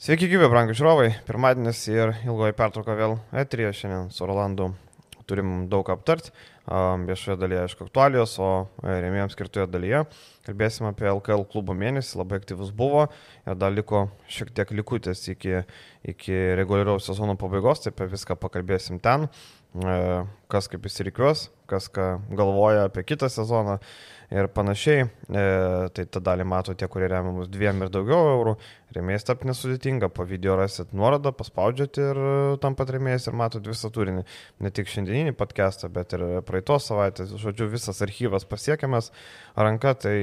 Sveiki, gyvi, brangų žiūrovai. Pirmadienis ir ilgoji pertrauka vėl etrija. Šiandien su Rolandu turim daug aptarti. Viešoje dalyje, aišku, aktualijos, o rėmėjams skirtoje dalyje kalbėsime apie LKL klubo mėnesį. Labai aktyvus buvo ir dar liko šiek tiek likutės iki, iki reguliaraus sezono pabaigos. Tai apie viską pakalbėsim ten. Kas kaip įsirikiuos, kas ką galvoja apie kitą sezoną ir panašiai. E, tai tą dalį mato tie, kurie remia mus dviem ir daugiau eurų. Remėjas tap nesudėtinga, po video rasit nuorodą, paspaudžiat ir tam pat remėjas ir matot visą turinį. Ne tik šiandieninį podcastą, bet ir praeitos savaitės. Žodžiu, visas archyvas pasiekiamas ranka, tai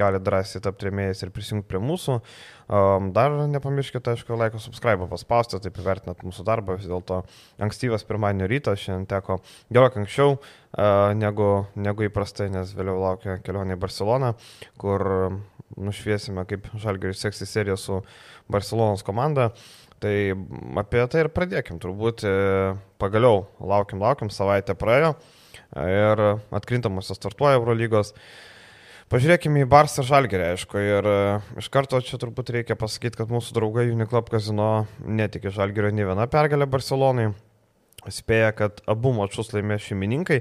gali drąsiai tapti remėjas ir prisijungti prie mūsų. Um, dar nepamirškite, aišku, laiko subscribe paspausti, taip įvertinat mūsų darbą. Vis dėlto ankstyvas pirmadienio rytas šiandien teko gerokai anksčiau uh, negu, negu įprastai, nes vėliau laukia kelionė į Barceloną, kur nušviesime, kaip Žalgeris seksis seriją su Barcelonos komanda. Tai apie tai ir pradėkim. Turbūt e, pagaliau laukiam, laukiam, savaitę praėjo ir atkrintamosios startuoja Eurolygos. lygos. Pažiūrėkime į Barsą Žalgerį, aišku, ir e, iš karto čia turbūt reikia pasakyti, kad mūsų draugai Uniclub kazino netikė Žalgerio ne viena pergalė Barcelonai. Spėja, kad abu mačius laimė šeimininkai.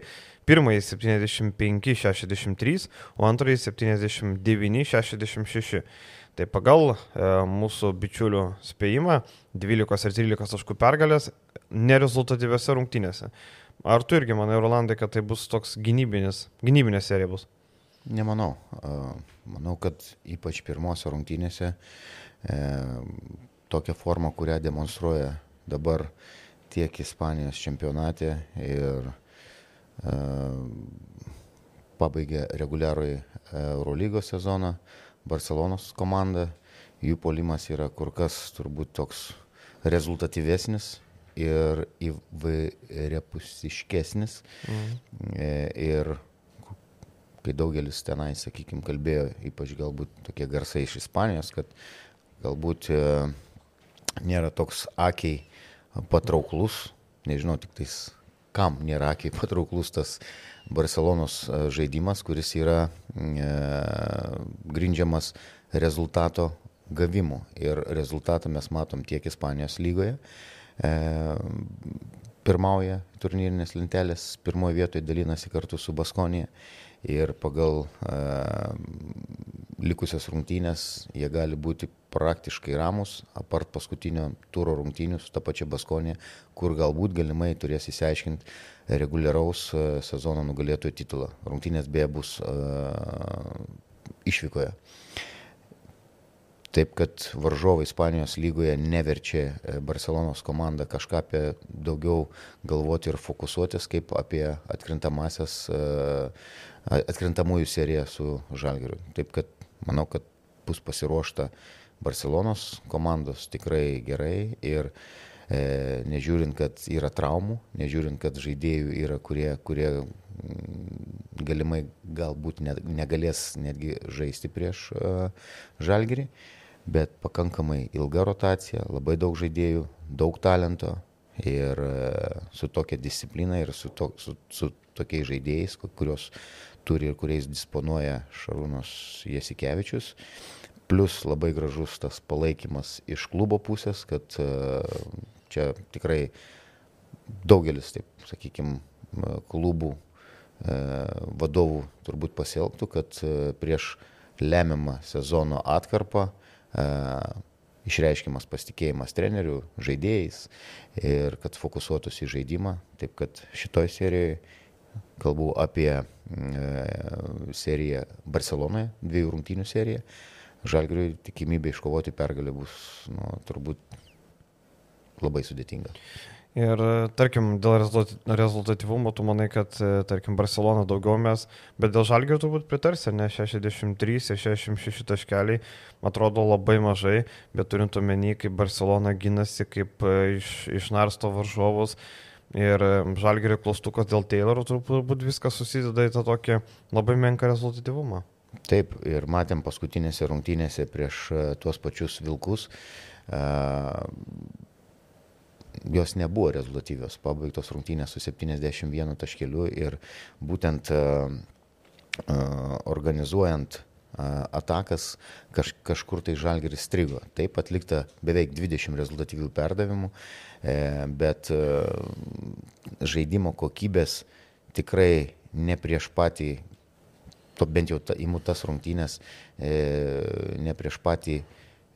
Pirmąjį 75-63, o antrąjį 79-66. Tai pagal e, mūsų bičiulių spėjimą 12 ir 13 taškų pergalės nerezultatyviose rungtynėse. Ar tu irgi manai, Rolandai, kad tai bus toks gynybinis, gynybinė serija bus? Nemanau. Manau, kad ypač pirmose rungtynėse e, tokia forma, kurią demonstruoja dabar tiek Ispanijos čempionate ir e, pabaigė reguliarųjį Eurolygos sezoną Barcelonos komanda. Jų polimas yra kur kas turbūt toks rezultatyvesnis ir įvairiapusiškesnis. Mhm. Ir kai daugelis tenai, sakykime, kalbėjo, ypač galbūt tokie garsai iš Ispanijos, kad galbūt nėra toks akiai patrauklus, nežinau tik tais, kam nėra akiai patrauklus tas Barcelonos e, žaidimas, kuris yra e, grindžiamas rezultato gavimu. Ir rezultatą mes matom tiek Ispanijos lygoje. E, pirmauja turnyrinės lentelės, pirmoje vietoje dalinasi kartu su Baskonija ir pagal uh, likusias rungtynės jie gali būti praktiškai ramus, apart paskutinio turo rungtynių su ta pačia Baskonė, kur galbūt galimai turės įsiaiškinti reguliaraus uh, sezono nugalėtojų titulą. Rungtynės beje bus uh, išvykoje. Taip kad varžovai Ispanijos lygoje neverčia Barcelonos komandą kažką apie daugiau galvoti ir fokusuotis, kaip apie atkrintamasias uh, atkrintamųjų seriją su Žalgiriu. Taip kad manau, kad bus pasiruošta Barcelonos komandos tikrai gerai ir e, nežiūrint, kad yra traumų, nežiūrint, kad žaidėjų yra, kurie, kurie mm, galimai galbūt ne, negalės netgi žaisti prieš e, Žalgirį, bet pakankamai ilga rotacija, labai daug žaidėjų, daug talento ir e, su tokia disciplina ir su, to, su, su tokiais žaidėjais, kurios turi ir kuriais disponuoja Šarūnas Jasikevičius. Plus labai gražus tas palaikymas iš klubo pusės, kad e, čia tikrai daugelis, taip sakykime, klubų e, vadovų turbūt pasielgtų, kad prieš lemiamą sezono atkarpą išreiškiamas pasitikėjimas trenerių, žaidėjais ir kad fokusuotųsi į žaidimą. Taip kad šitoj serijoje kalbu apie e, seriją Barcelonoje, dviejų rungtynių seriją. Žalgiriui tikimybė iškovoti pergalę bus nu, turbūt labai sudėtinga. Ir tarkim, dėl rezultatyvumo, tu manai, kad, e, tarkim, Barcelona daugiau mes, bet dėl žalgių turbūt pritarsi, ne 63 ir 66 taškeliai, atrodo labai mažai, bet turint omeny, kaip Barcelona gynasi, kaip e, iš, išnarsto varžovus, Ir žalgerio klaustukas dėl Tayloro turbūt viskas susideda į tą tokį labai menką rezultatyvumą. Taip, ir matėm paskutinėse rungtynėse prieš e, tuos pačius vilkus. Uh, jos nebuvo rezultatyvios, pabaigtos rungtynės su 71 taškeliu ir būtent uh, uh, organizuojant atakas kaž, kažkur tai žalgeris strigo. Taip atlikta beveik 20 rezultatyvių perdavimų, e, bet e, žaidimo kokybės tikrai ne prieš patį, to bent jau ta, įmu tas rungtynės, e, ne prieš patį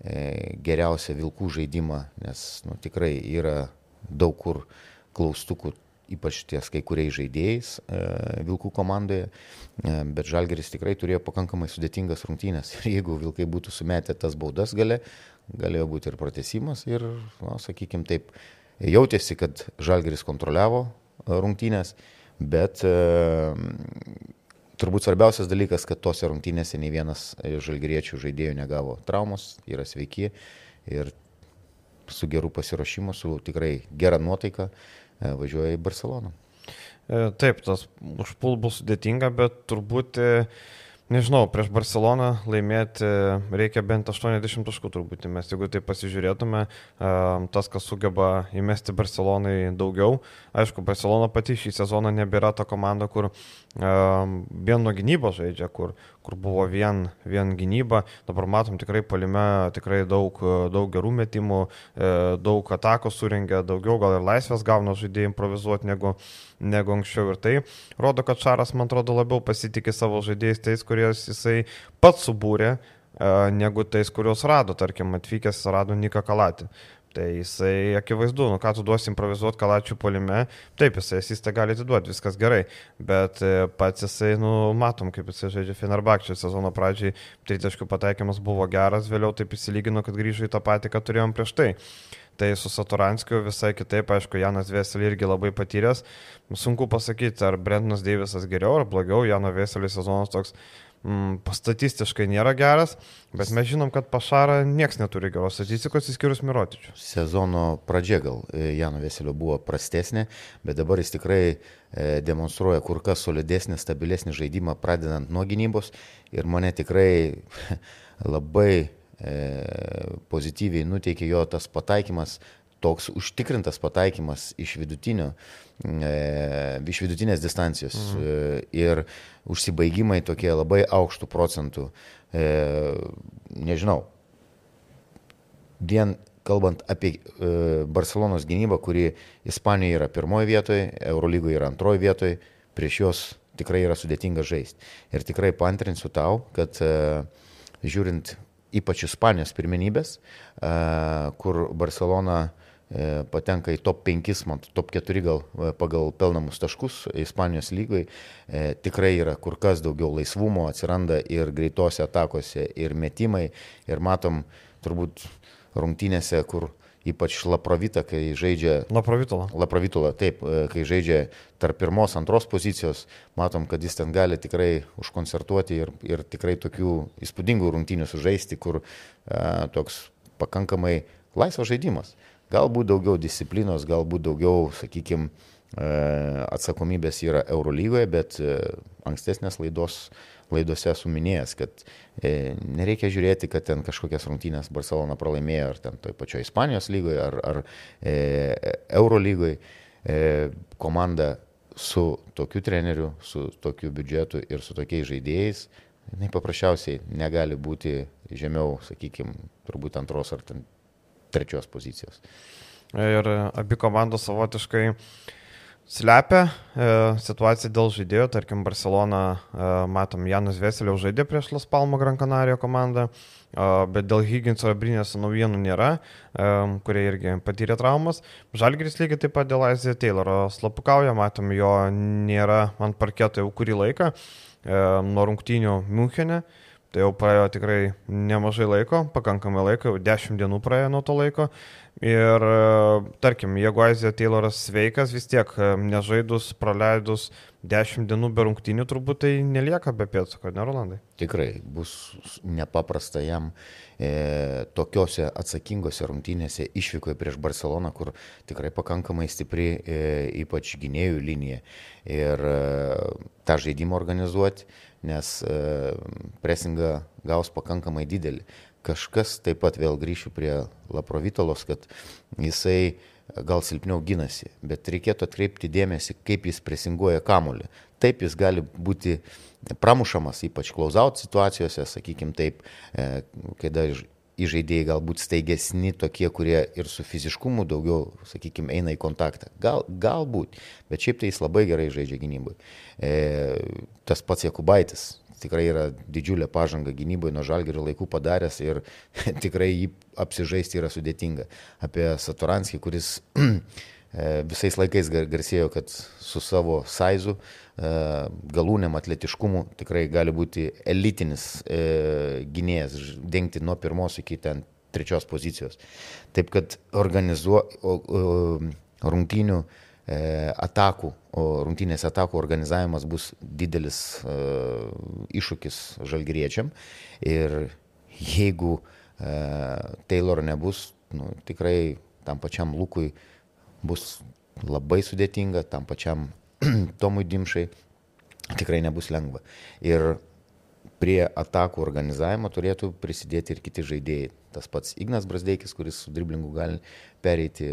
geriausią vilkų žaidimą, nes nu, tikrai yra daug kur klaustukų ypač ties kai kuriais žaidėjais e, Vilkų komandoje, e, bet Žalgeris tikrai turėjo pakankamai sudėtingas rungtynės. Ir jeigu Vilkai būtų sumetę tas baudas gale, galėjo būti ir pratesimas ir, na, sakykime taip, jautėsi, kad Žalgeris kontroliavo e, rungtynės, bet e, turbūt svarbiausias dalykas, kad tose rungtynėse nei vienas žalgeriečių žaidėjų negavo traumos, yra sveiki ir su geru pasiruošimu, su tikrai gera nuotaika E, važiuoja į Barceloną. E, taip, tas užpul bus sudėtinga, bet turbūt e, Nežinau, prieš Barceloną laimėti reikia bent 80 taškų turbūt, mes jeigu tai pasižiūrėtume, tas, kas sugeba įmesti Barcelonai daugiau, aišku, Barcelona pati šį sezoną nebėra ta komanda, kur vien nuo gynybos žaidžia, kur, kur buvo vien, vien gynyba, dabar matom tikrai palime tikrai daug, daug gerų metimų, e, daug atakų suringia, daugiau gal ir laisvės gauna žaidėjai improvizuoti negu, negu anksčiau ir tai rodo, kad Šaras, man atrodo, labiau pasitikė savo žaidėjais tais, kuriuos jisai pats subūrė, e, negu tais, kuriuos rado, tarkim, atvykęs rado Nika Kalatį. Tai jisai akivaizdu, nu ką tu duosi improvizuoti kalačių polime, taip jisai asistą gali atiduoti, viskas gerai, bet e, pats jisai, nu matom, kaip jisai žaidžia Fenerbakčio sezono pradžiai, tritaškių pataikymas buvo geras, vėliau taip įsilygino, kad grįžo į tą patį, ką turėjom prieš tai. Tai su Saturanskiu visai kitaip, aišku, Janas Veselį irgi labai patyręs. Sunku pasakyti, ar Brendonas Deivisas geriau ar blogiau. Jano Veselį sezonas toks mm, statistiškai nėra geras, bet mes žinom, kad Pašara nieks neturi geros statistikos, įskyrus Mirotičių. Sezono pradžia gal e, Jano Veselio buvo prastesnė, bet dabar jis tikrai e, demonstruoja kur kas solidesnį, stabilesnį žaidimą, pradedant nuo gynybos ir mane tikrai labai E, pozityviai nuteikė jo tas pataikymas, toks užtikrintas pataikymas iš, vidutinio, e, iš vidutinės distancijos mhm. E, ir užsibaigimai tokie labai aukštų procentų. Nežinau, vien kalbant apie Barcelonos gynybą, kuri Ispanijoje yra pirmoje vietoje, Eurolygoje yra antroje vietoje, prieš juos tikrai yra sudėtinga žaisti. Ir tikrai pantrinsiu tau, kad žiūrint ypač Ispanijos pirmenybės, kur Barcelona e, patenka į top 5, man top 4 gal e, pagal pelnamus taškus Ispanijos lygai, e, tikrai yra kur kas daugiau laisvumo, atsiranda ir greitose atakose, ir metimai, ir matom turbūt rungtynėse, kur ypač Laprovita, kai žaidžia. Laprovitola. Laprovitola, taip, e, kai žaidžia tarp pirmos, antros pozicijos, matom, kad jis ten gali tikrai užkoncertuoti ir, ir tikrai tokių įspūdingų rungtynių sužaisti, kur a, e, toks pakankamai laisvas žaidimas. Galbūt daugiau disciplinos, galbūt daugiau, sakykime, atsakomybės yra Eurolygoje, bet e, ankstesnės laidos laidose esu minėjęs, kad e, nereikia žiūrėti, kad ten kažkokias rungtynės Barcelona pralaimėjo, ar ten toj pačioj Ispanijos lygoje, ar, ar e, Euro lygoje. E, komanda su tokiu treneriu, su tokiu biudžetu ir su tokiais žaidėjais, jinai paprasčiausiai negali būti žemiau, sakykime, turbūt antros ar trečios pozicijos. Ir abi komandos savotiškai Slepia e, situaciją dėl žaidėjo, tarkim, Barcelona, e, matom, Janas Veselė žaidė prieš Las Palmo Gran Canaria komandą, e, bet dėl Higginso ir Brinės naujienų nėra, e, kurie irgi patyrė traumas. Žalgris lygiai taip pat dėl Aizė Tayloro slapukauja, matom, jo nėra ant parketo jau kurį laiką, e, nuo rungtynių Münchenė. Tai jau praėjo tikrai nemažai laiko, pakankamai laiko, jau 10 dienų praėjo nuo to laiko. Ir e, tarkim, jeigu Aizija Tayloras sveikas, vis tiek e, nežaidus, praleidus 10 dienų be rungtynių, turbūt tai nelieka be pėdsako, ne Rolandai? Tikrai bus nepaprasta jam e, tokiuose atsakingose rungtynėse išvykoje prieš Barceloną, kur tikrai pakankamai stipri, e, ypač gynėjų linija. Ir e, tą žaidimą organizuoti, nes e, presingą gaus pakankamai didelį kažkas taip pat vėl grįšiu prie Laprovitolos, kad jisai gal silpniau gynasi, bet reikėtų atkreipti dėmesį, kaip jis presinguoja kamulį. taip jis gali būti pramušamas, ypač klausaut situacijose, sakykim taip, e, kai dar įžaidėjai galbūt staigesni tokie, kurie ir su fiziškumu daugiau, sakykime, eina į kontaktą. Gal, galbūt, bet šiaip tai jis labai gerai žaidžia gynybai. E, tas pats Jakubaitis tikrai yra didžiulė pažanga gynyboje nuo žalgerio laikų padaręs ir tikrai jį apsižaisti yra sudėtinga. Apie Saturanskį, kuris visais laikais garsėjo, kad su savo saizu, e, galūnėm, atletiškumu tikrai gali būti elitinis e, gynėjas, dengti nuo pirmos iki ten trečios pozicijos. Taip kad organizuo, rungtynių atakų, rungtynės atakų organizavimas bus didelis iššūkis žalgriečiam ir jeigu Taylor nebus, nu, tikrai tam pačiam Lukui bus labai sudėtinga, tam pačiam Tomui Dimšai tikrai nebus lengva. Ir prie atakų organizavimo turėtų prisidėti ir kiti žaidėjai. Tas pats Ignas Brasdeikis, kuris su driblingu gali pereiti,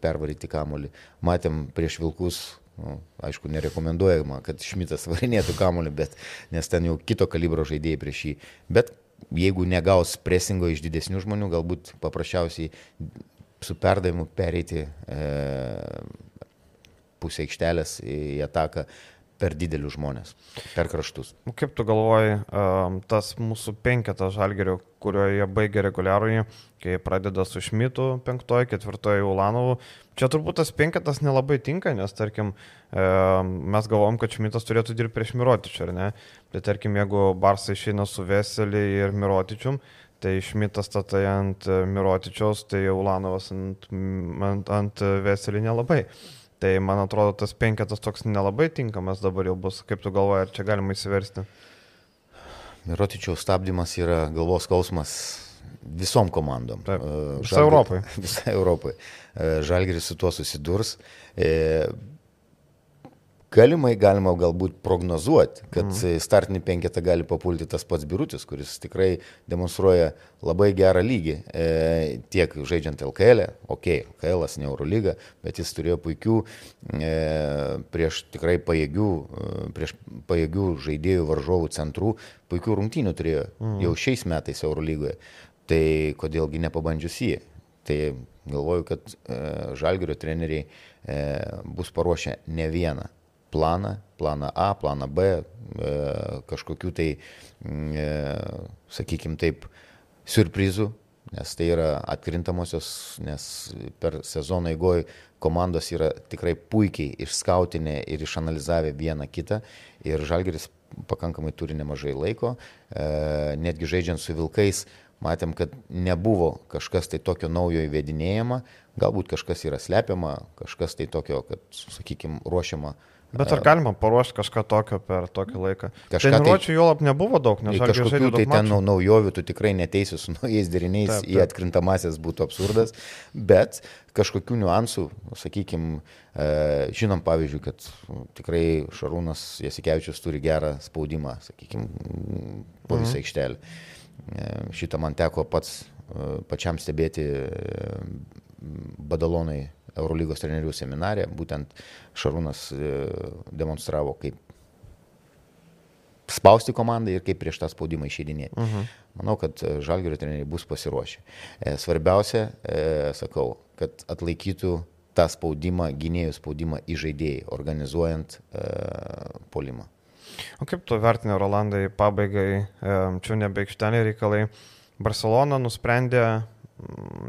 pervaryti kamolį. Matėm prieš Vilkus, nu, aišku, nerekomenduojama, kad Šmitas varinėtų kamolį, bet, nes ten jau kito kalibro žaidėjai prieš jį. Bet jeigu negaus presingo iš didesnių žmonių, galbūt paprasčiausiai su perdavimu pereiti e, pusę aikštelės į ataką per didelius žmonės, per kraštus. Kaip tu galvoji, tas mūsų penketas žalgerio, kurioje baigia reguliarųjį, kai pradeda su Šmitu penktoji, ketvirtoji Ulanovu, čia turbūt tas penketas nelabai tinka, nes tarkim, mes galvom, kad Šmitas turėtų dirbti prieš Mirotičių, ar ne? Bet tarkim, jeigu Barsai išeina su Veselį ir Mirotičium, Tai Šmitas statai ant e, Mirotičiaus, tai Ulanovas ant, ant, ant Veselį nelabai. Tai man atrodo, tas penketas toks nelabai tinkamas dabar jau bus. Kaip tu galvoji, ar čia galima įsiversti? Mirotičiaus stabdymas yra galvos skausmas visom komandom. Taip, e, visai Europai. Visai Europai. E, Žalgeris su tuo susidurs. Galimai galima galbūt prognozuoti, kad mm. startinį penketą gali papulti tas pats Birutis, kuris tikrai demonstruoja labai gerą lygį. E, tiek žaidžiant LKL, e, ok, LKL ne Eurolyga, bet jis turėjo puikių, e, prieš tikrai pajėgių, e, prieš pajėgių žaidėjų varžovų centrų, puikių rungtynių turėjo mm. jau šiais metais Eurolygoje. Tai kodėlgi nepabandžius jį. Tai galvoju, kad e, žalgerio treneriai e, bus paruošę ne vieną planą, planą A, planą B, e, kažkokių tai, mm, e, sakykime taip, surprizų, nes tai yra atkrintamosios, nes per sezoną įgoj komandos yra tikrai puikiai išskautinę ir išanalizavę vieną kitą ir Žalgeris pakankamai turi nemažai laiko, e, netgi žaidžiant su Vilkais, matėm, kad nebuvo kažkas tai tokio naujo įvedinėjama, galbūt kažkas yra slepiama, kažkas tai tokio, kad, sakykime, ruošiama Bet ar galima paruošti kažką tokio per tokį laiką? Kažką Treniruočių tai, jo lab nebuvo daug, nes kažkokių tai ten mačių. naujovių tu tikrai neteisi su naujais deriniais, taip, taip. į atkrintamasias būtų absurdas, bet kažkokių niuansų, sakykime, žinom pavyzdžiui, kad tikrai Šarūnas Jasikevičius turi gerą spaudimą, sakykime, po visą mhm. aikštelę. E, šitą man teko pats e, pačiam stebėti e, Badalonai Eurolygos trenerių seminarė, būtent Šarūnas e, demonstravo, kaip spausti komandą ir kaip prieš tą spaudimą išeidinėti. Uh mhm. -huh. Manau, kad e, žalgerio treneriai bus pasiruošę. E, svarbiausia, sakau, kad atlaikytų tą spaudimą, gynėjų spaudimą į žaidėjai, organizuojant polimą. O kaip tu vertini, Rolandai, pabaigai, čia nebeikštelė reikalai. Barcelona nusprendė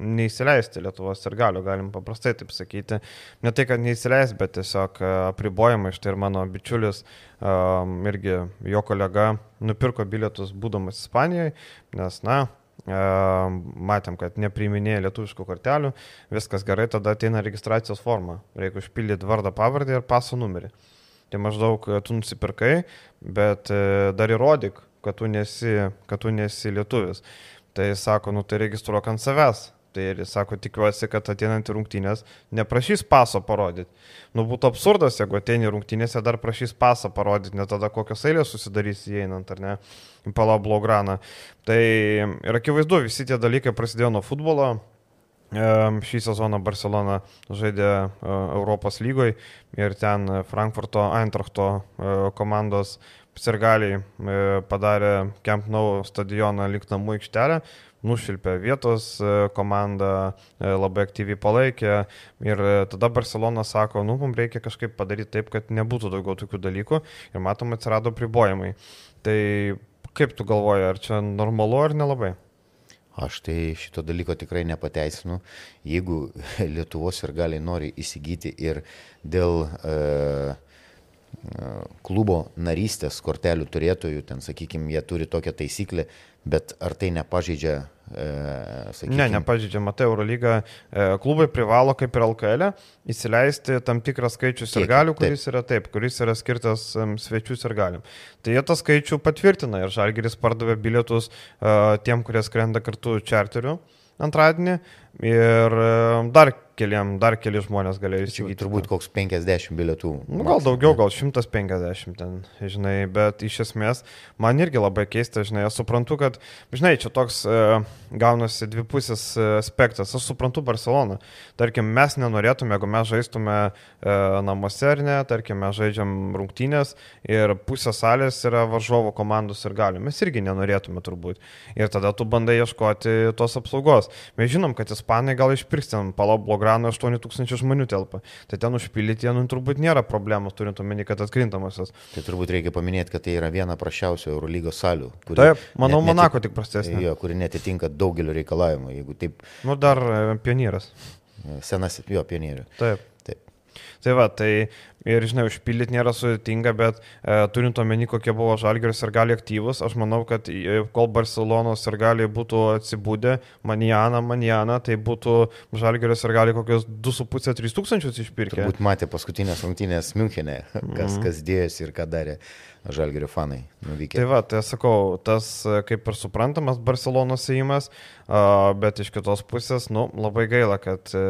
neįsileisti Lietuvos ir galiu, galim paprastai taip sakyti. Ne tai, kad neįsileis, bet tiesiog e, apribojimai. Štai ir mano bičiulis, um, irgi jo kolega, nupirko bilietus būdamas Ispanijoje, nes, na, um, matėm, kad nepriiminėja lietuviškų kortelių, viskas gerai, tada ateina registracijos forma. Reikia užpildyti vardą, pavardę ir paso numerį. Tai maždaug tu nusipirkai, bet dar įrodyk, kad tu nesi, kad tu nesi lietuvis. Tai sako, nu tai registruok ant savęs. Tai ir sako, tikiuosi, kad ateinant į rungtynės neprašys paso parodyti. Nu būtų absurdas, jeigu ateini rungtynėse dar prašys pasą parodyti, net tada kokios eilės susidarys įeinant, ar ne, Pala Blograną. Tai ir akivaizdu, visi tie dalykai prasidėjo nuo futbolo, Šį sezoną Barcelona žaidė Europos lygoje ir ten Frankfurto Eintrachto komandos sirgaliai padarė Camp Nou stadioną lik namų aikštelę, nušilpė vietos komandą, labai aktyviai palaikė ir tada Barcelona sako, nu, mums reikia kažkaip padaryti taip, kad nebūtų daugiau tokių dalykų ir matom atsirado pribojimai. Tai kaip tu galvoji, ar čia normalu ar nelabai? Aš tai šito dalyko tikrai nepateisinu. Jeigu Lietuvos ir gali nori įsigyti ir dėl e, e, klubo narystės kortelių turėtojų, ten sakykime, jie turi tokią taisyklę, bet ar tai nepažeidžia E, sakykim... Ne, nepažydžia, matai, Eurolyga e, klubai privalo kaip ir LKL įsileisti tam tikrą skaičių sirgalių, kuris taip. yra taip, kuris yra skirtas um, svečių sirgaliam. Tai jie tą skaičių patvirtina ir Žalgeris pardavė bilietus uh, tiem, kurie skrenda kartu čarteriu antradienį ir uh, dar keliam, dar keli žmonės galėjo įsigyti. Turbūt koks 50 bilietų. Nu, gal daugiau, gal 150 ten, žinai, bet iš esmės man irgi labai keista, žinai, aš suprantu, kad, žinai, čia toks e, gaunasi dvipusis e, aspektas, aš suprantu Barceloną. Tarkim, mes nenorėtume, jeigu mes žaistume e, namuose ar ne, tarkim, mes žaidžiam rungtynės ir pusė salės yra varžovo komandos ir galių. Mes irgi nenorėtume turbūt. Ir tada tu bandai ieškoti tos apsaugos. Mes žinom, kad ispanai gal išpirks ten paloblo Belgrano 8000 žmonių telpa. Tai ten užpildyti, nu, turbūt nėra problemos, turint omeny, kad atkrintamasios. Tai turbūt reikia paminėti, kad tai yra viena prašiausių Eurolygos salių. Taip, manau, net, Monako tik prastesnė. Jo, kuri netitinka daugelio reikalavimų. Jeigu taip. Nu, dar e, pionieras. Senas, jo, pionierius. Taip. Tai va, tai ir, žinai, užpildyti nėra sudėtinga, bet e, turint omeny, kokie buvo Žalgeris ir gali aktyvus, aš manau, kad e, kol Barcelonos ir gali būtų atsibūdę, manjana, manjana, tai būtų Žalgeris ir gali kokius 2,5-3 tūkstančius išpirkę. Turbūt matė paskutinės rungtynės Münchenė, kas, mm. kas dėjosi ir ką darė. Žalgerio fanai nuvykę. Tai va, tai sakau, tas kaip ir suprantamas Barcelonos įimas, bet iš kitos pusės, nu, labai gaila, kad e,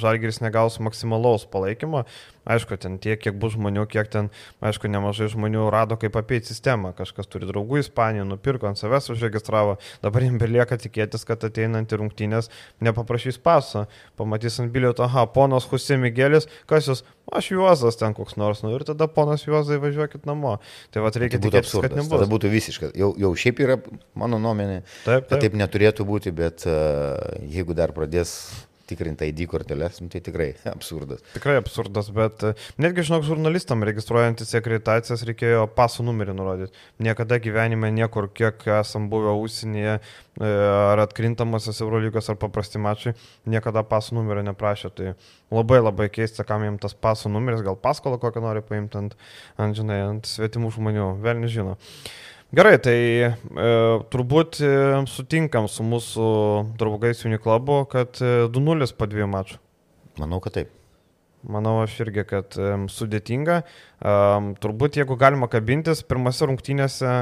Žalgeris negaus maksimalaus palaikymo. Aišku, ten tiek, kiek bus žmonių, kiek ten, aišku, nemažai žmonių rado, kaip apeiti sistemą. Kažkas turi draugų Ispanijoje, nupirko ant savęs užregistravo. Dabar jiems belieka tikėtis, kad ateinant į rungtynės nepaprašys paso. Pamatys ant bilieto, aha, ponas Husė Miguelis, kas jūs, aš Juozas ten koks nors, nu ir tada ponas Juozai važiuokit namo. Tai va, reikia tai tikėtis, absurdas. kad nebus. Tada būtų visiškas. Jau, jau šiaip yra mano nuomonė, taip, taip. kad taip neturėtų būti, bet uh, jeigu dar pradės tikrinti ID korteles, nu, tai tikrai absurdas. Tikrai absurdas, bet e, netgi, žinok, žurnalistam registruojantis akreditacijas reikėjo paso numerį nurodyti. Niekada gyvenime niekur, kiek esam buvę užsienyje, e, ar atkrintamasios Eurolygos, ar paprasti mačiai, niekada paso numerio neprašė. Tai labai labai keista, kam jiems tas paso numeris, gal paskolą kokią nori paimti ant, ant, žinai, ant svetimų žmonių, vėl nežinau. Gerai, tai e, turbūt e, sutinkam su mūsų draugais Uniklabu, kad e, 2-0 po dviejų mačų. Manau, kad taip. Manau, aš irgi, kad e, sudėtinga. E, turbūt, jeigu galima kabintis, pirmose rungtynėse,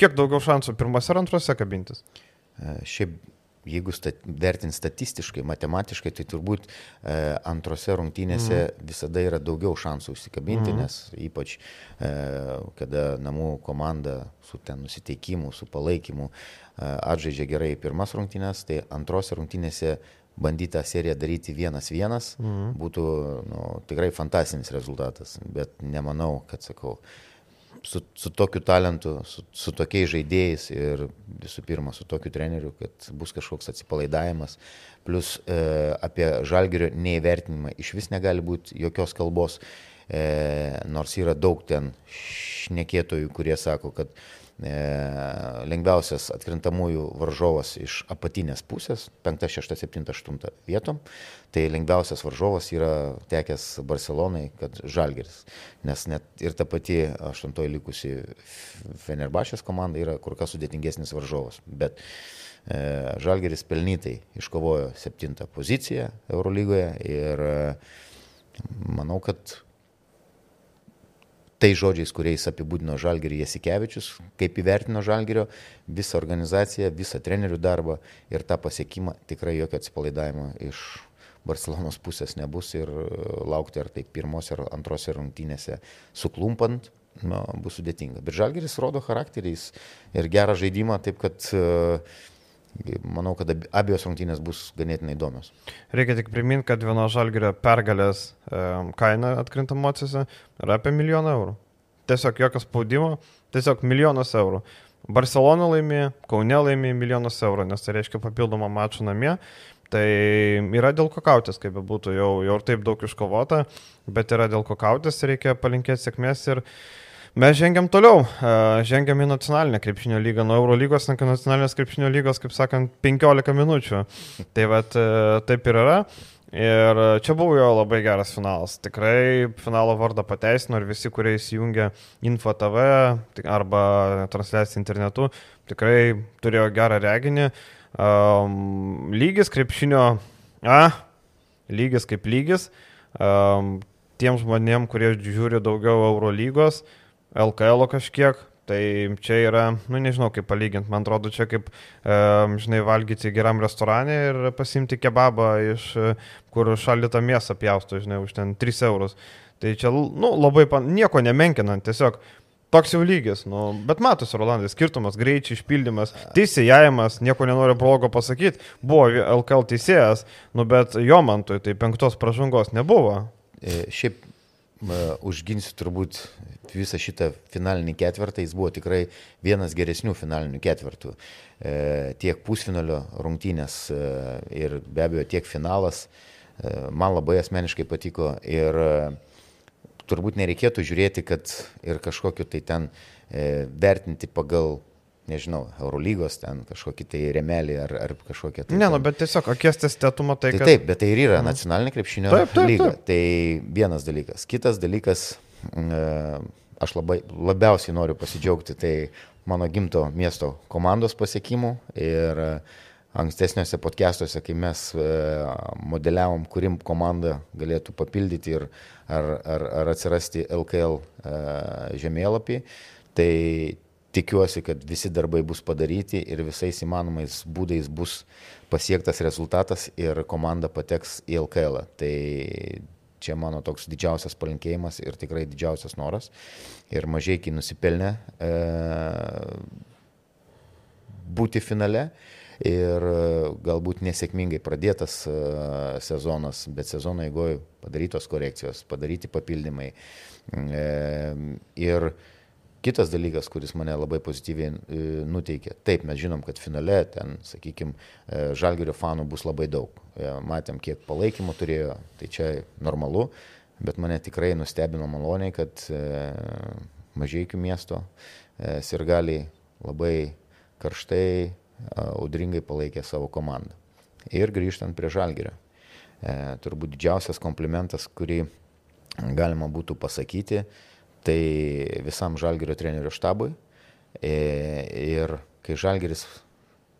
kiek daugiau šansų pirmose ar antrose kabintis? E, šiaip jeigu stat, vertint statistiškai, matematiškai, tai turbūt e, antrose rungtynėse mm. visada yra daugiau šansų užsikabinti, mm. nes ypač e, kada namų komanda su ten nusiteikimu, su palaikymu e, atžaidžia gerai pirmas rungtynės, tai antrose rungtynėse bandyti tą seriją daryti vienas vienas mm. būtų nu, tikrai fantastinis rezultatas, bet nemanau, kad sakau, su, su tokiu talentu, su, su tokiais žaidėjais ir visų pirma su tokiu treneriu, kad bus kažkoks atsipalaidavimas. Plus e, apie žalgerio neįvertinimą iš vis negali būti jokios kalbos, e, nors yra daug ten šnekėtojų, kurie sako, kad lengviausias atkrintamųjų varžovas iš apatinės pusės, 5, 6, 7, 8 vietom, tai lengviausias varžovas yra tekęs Barcelonai, kad Žalgeris, nes net ir ta pati aštuntoji likusi Fenerbašės komanda yra kur kas sudėtingesnis varžovas, bet e, Žalgeris pelnytai iškovojo septintą poziciją Eurolygoje ir e, manau, kad tai žodžiais, kuriais apibūdino Žalgerį Jasikevičius, kaip įvertino Žalgerio visą organizaciją, visą trenerių darbą ir tą pasiekimą tikrai jokio atsipalaidavimo iš Barcelonos pusės nebus ir e, laukti ar tai pirmose ar antrose rungtynėse suklumpant nu, bus sudėtinga. Bet Žalgeris rodo charakteriais ir gerą žaidimą, taip kad uh, manau, kad abiejos rungtynės bus ganėtinai įdomios. Reikia tik priminti, kad vieno žalgerio pergalės kaina atkrintamosiose yra apie milijoną eurų. Tiesiog jokio spaudimo, tiesiog milijonas eurų. Barcelona laimė, Kaune laimė milijonas eurų, nes tai reiškia papildomą mačą namie. Tai yra dėl ko kautis, kaip bebūtų, jau, jau ir taip daug iškovota, bet yra dėl ko kautis, reikia palinkėti sėkmės ir mes žengiam toliau, žengiam į nacionalinę krepšinio lygą, nuo Eurolygos iki nacionalinės krepšinio lygos, kaip sakant, 15 minučių. Tai vad taip ir yra. Ir čia buvo jo labai geras finalas. Tikrai finalo vardą pateisino ir visi, kurie įsijungia Info TV arba transliaciją internetu, tikrai turėjo gerą reginį. Um, lygis krepšinio, a, lygis kaip lygis. Um, tiem žmonėm, kurie žiūri daugiau Eurolygos, LKL kažkiek, Tai čia yra, nu nežinau kaip palyginti, man atrodo, čia kaip, e, žinai, valgyti geram restorane ir pasimti kebabą iš, kur šaldytą mėsą pjausto, žinai, už ten 3 eurus. Tai čia, nu, labai, pan, nieko nemenkinant, tiesiog toks jau lygis, nu, bet matosi, Rolandai, skirtumas, greičiai, išpildymas, teisėjavimas, nieko nenoriu blogo pasakyti, buvo LKL teisėjas, nu, bet jo mantui tai penktos pražangos nebuvo. E, šiaip užginsiu turbūt visą šitą finalinį ketvirtą, jis buvo tikrai vienas geresnių finalinių ketvirtų. Tiek pusfinalio rungtynės ir be abejo tiek finalas man labai asmeniškai patiko ir turbūt nereikėtų žiūrėti, kad ir kažkokiu tai ten vertinti pagal nežinau, Eurolygos ten kažkokį tai remelį ar, ar kažkokią tai... Ne, nu, bet tiesiog akies testėtumo tai... Kad... Tai taip, bet tai ir yra mhm. nacionalinė krepšinio taip, taip, lyga. Taip. Tai vienas dalykas. Kitas dalykas, e, aš labai, labiausiai noriu pasidžiaugti, tai mano gimto miesto komandos pasiekimų ir e, ankstesniuose podcastuose, kai mes e, modeliavom, kurim komanda galėtų papildyti ir ar, ar, ar atsirasti LKL žemėlapį, tai tikiuosi, kad visi darbai bus padaryti ir visais įmanomais būdais bus pasiektas rezultatas ir komanda pateks į LKL. Tai čia mano toks didžiausias palinkėjimas ir tikrai didžiausias noras. Ir mažai iki nusipelnė e, būti finale. Ir galbūt nesėkmingai pradėtas e, sezonas, bet sezono eigoje padarytos korekcijos, padaryti papildymai. E, ir Kitas dalykas, kuris mane labai pozityviai e, nuteikė. Taip, mes žinom, kad finale ten, sakykime, žalgerio fanų bus labai daug. E, matėm, kiek palaikymo turėjo, tai čia normalu, bet mane tikrai nustebino maloniai, kad e, mažiekių miesto sirgaliai labai karštai, audringai palaikė savo komandą. Ir grįžtant prie žalgerio. Turbūt didžiausias komplimentas, kurį galima būtų pasakyti, tai visam Žalgirio trenerių štabui. E, ir kai Žalgiris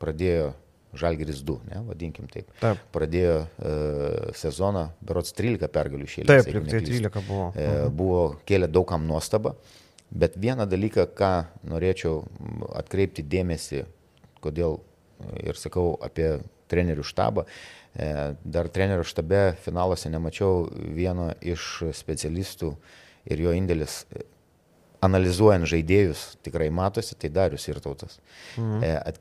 pradėjo, Žalgiris 2, ne, vadinkim taip, taip. pradėjo uh, sezoną, berots 13 pergalių šėlė. Taip, tik tai 13 buvo. E, mhm. Buvo kėlė daugam nuostabą, bet vieną dalyką, ką norėčiau atkreipti dėmesį, kodėl ir sakau apie trenerių štabą, e, dar trenerių štabe finaluose nemačiau vieno iš specialistų, uh, ir jo indėlis e, analizuojant žaidėjus tikrai matosi, tai Darius ir tautas. Mhm. E, at,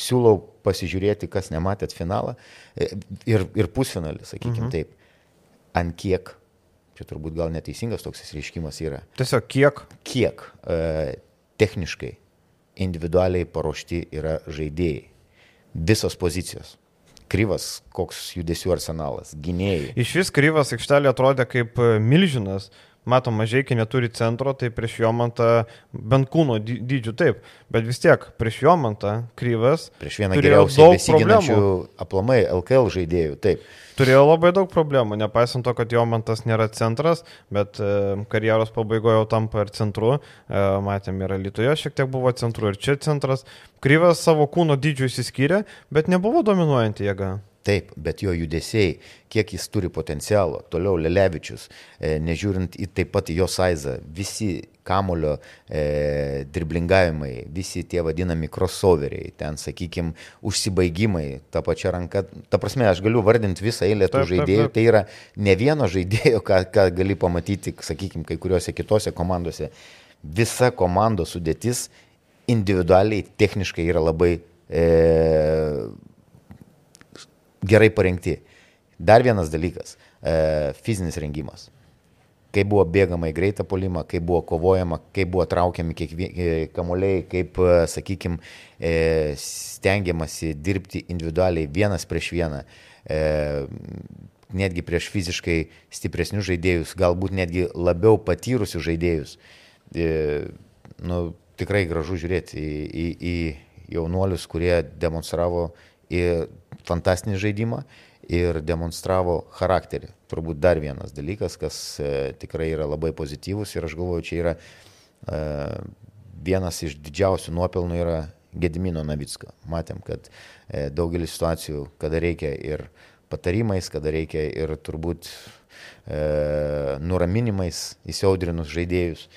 siūlau pasižiūrėti, kas nematėt finalą e, ir, ir pusfinalį, sakykime mhm. taip. Ant kiek, čia turbūt gal neteisingas toks įsireiškimas yra. Tiesiog kiek? Kiek e, techniškai, individualiai paruošti yra žaidėjai. Visos pozicijos. Kryvas, koks judesių arsenalas, gynėjai. Iš vis Kryvas aikštelė atrodė kaip e, milžinas. Matom, mažai, kai neturi centro, tai prieš Jomantą bent kūno dydžių taip, bet vis tiek prieš Jomantą Kryvas. Prieš vieną geriausių besiginančių aplamai LKL žaidėjų, taip. Turėjo labai daug problemų, nepaisant to, kad Jomantas nėra centras, bet e, karjeros pabaigoje jau tampa ir centru. E, matėm, ir Lietuvoje šiek tiek buvo centru ir čia centras. Kryvas savo kūno dydžių įsiskyrė, bet nebuvo dominuojanti jėga. Taip, bet jo judesiai, kiek jis turi potencialo, toliau Lelevičius, e, nežiūrint į taip pat jo saizą, visi kamulio e, driblingavimai, visi tie vadinami crossoveriai, ten, sakykime, užsibaigimai, ta pačia ranka, ta prasme, aš galiu vardinti visą eilę tų taip, žaidėjų, taip, taip. tai yra ne vieno žaidėjo, ką, ką gali pamatyti, sakykime, kai kuriuose kitose komandose. Visa komandos sudėtis individualiai, techniškai yra labai e, gerai parengti. Dar vienas dalykas e, - fizinis rengimas. Kaip buvo bėgama į greitą polimą, kaip buvo kovojama, kaip buvo traukiami kiekvieni kamuoliai, kaip, sakykime, stengiamasi dirbti individualiai vienas prieš vieną. E, netgi prieš fiziškai stipresnius žaidėjus, galbūt netgi labiau patyrusius žaidėjus. E, nu, tikrai gražu žiūrėti į, į, į jaunuolius, kurie demonstravo ir fantastinį žaidimą ir demonstravo charakterį. Turbūt dar vienas dalykas, kas e, tikrai yra labai pozityvus ir aš galvoju, čia yra e, vienas iš didžiausių nuopelnų yra Gedimino Navicko. Matėm, kad e, daugelis situacijų, kada reikia ir patarimais, kada reikia ir turbūt e, nuraminimais įsiaudrinus žaidėjus.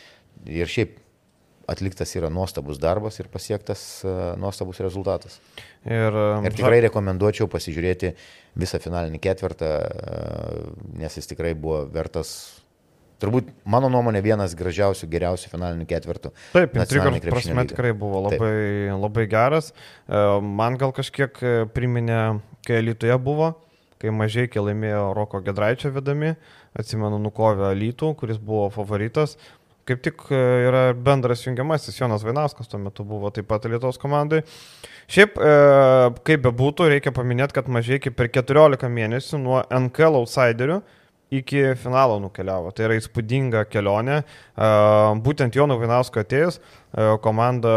Ir šiaip atliktas yra nuostabus darbas ir pasiektas uh, nuostabus rezultatas. Ir, ir tikrai rekomenduočiau pasižiūrėti visą finalinį ketvirtą, uh, nes jis tikrai buvo vertas turbūt, mano nuomonė, vienas gražiausių, geriausių finalinių ketvirtų. Taip, intrigos prasme lygio. tikrai buvo labai, Taip. labai geras. E, man gal kažkiek e, priminė, kai Lietuvoje buvo, kai mažai laimėjo Roko Gedraičio vedami, atsimenu, nukovė Lytų, kuris buvo favoritas. Kaip tik e, yra bendras jungiamasis, Jonas Vainauskas tuo metu buvo taip pat Lietuvos komandai. Šiaip, kaip bebūtų, reikia paminėti, kad mažai kaip per 14 mėnesių nuo NKL outsiderių iki finalo nukeliavo. Tai yra įspūdinga kelionė. Būtent Jono Vinausko atėjus, komanda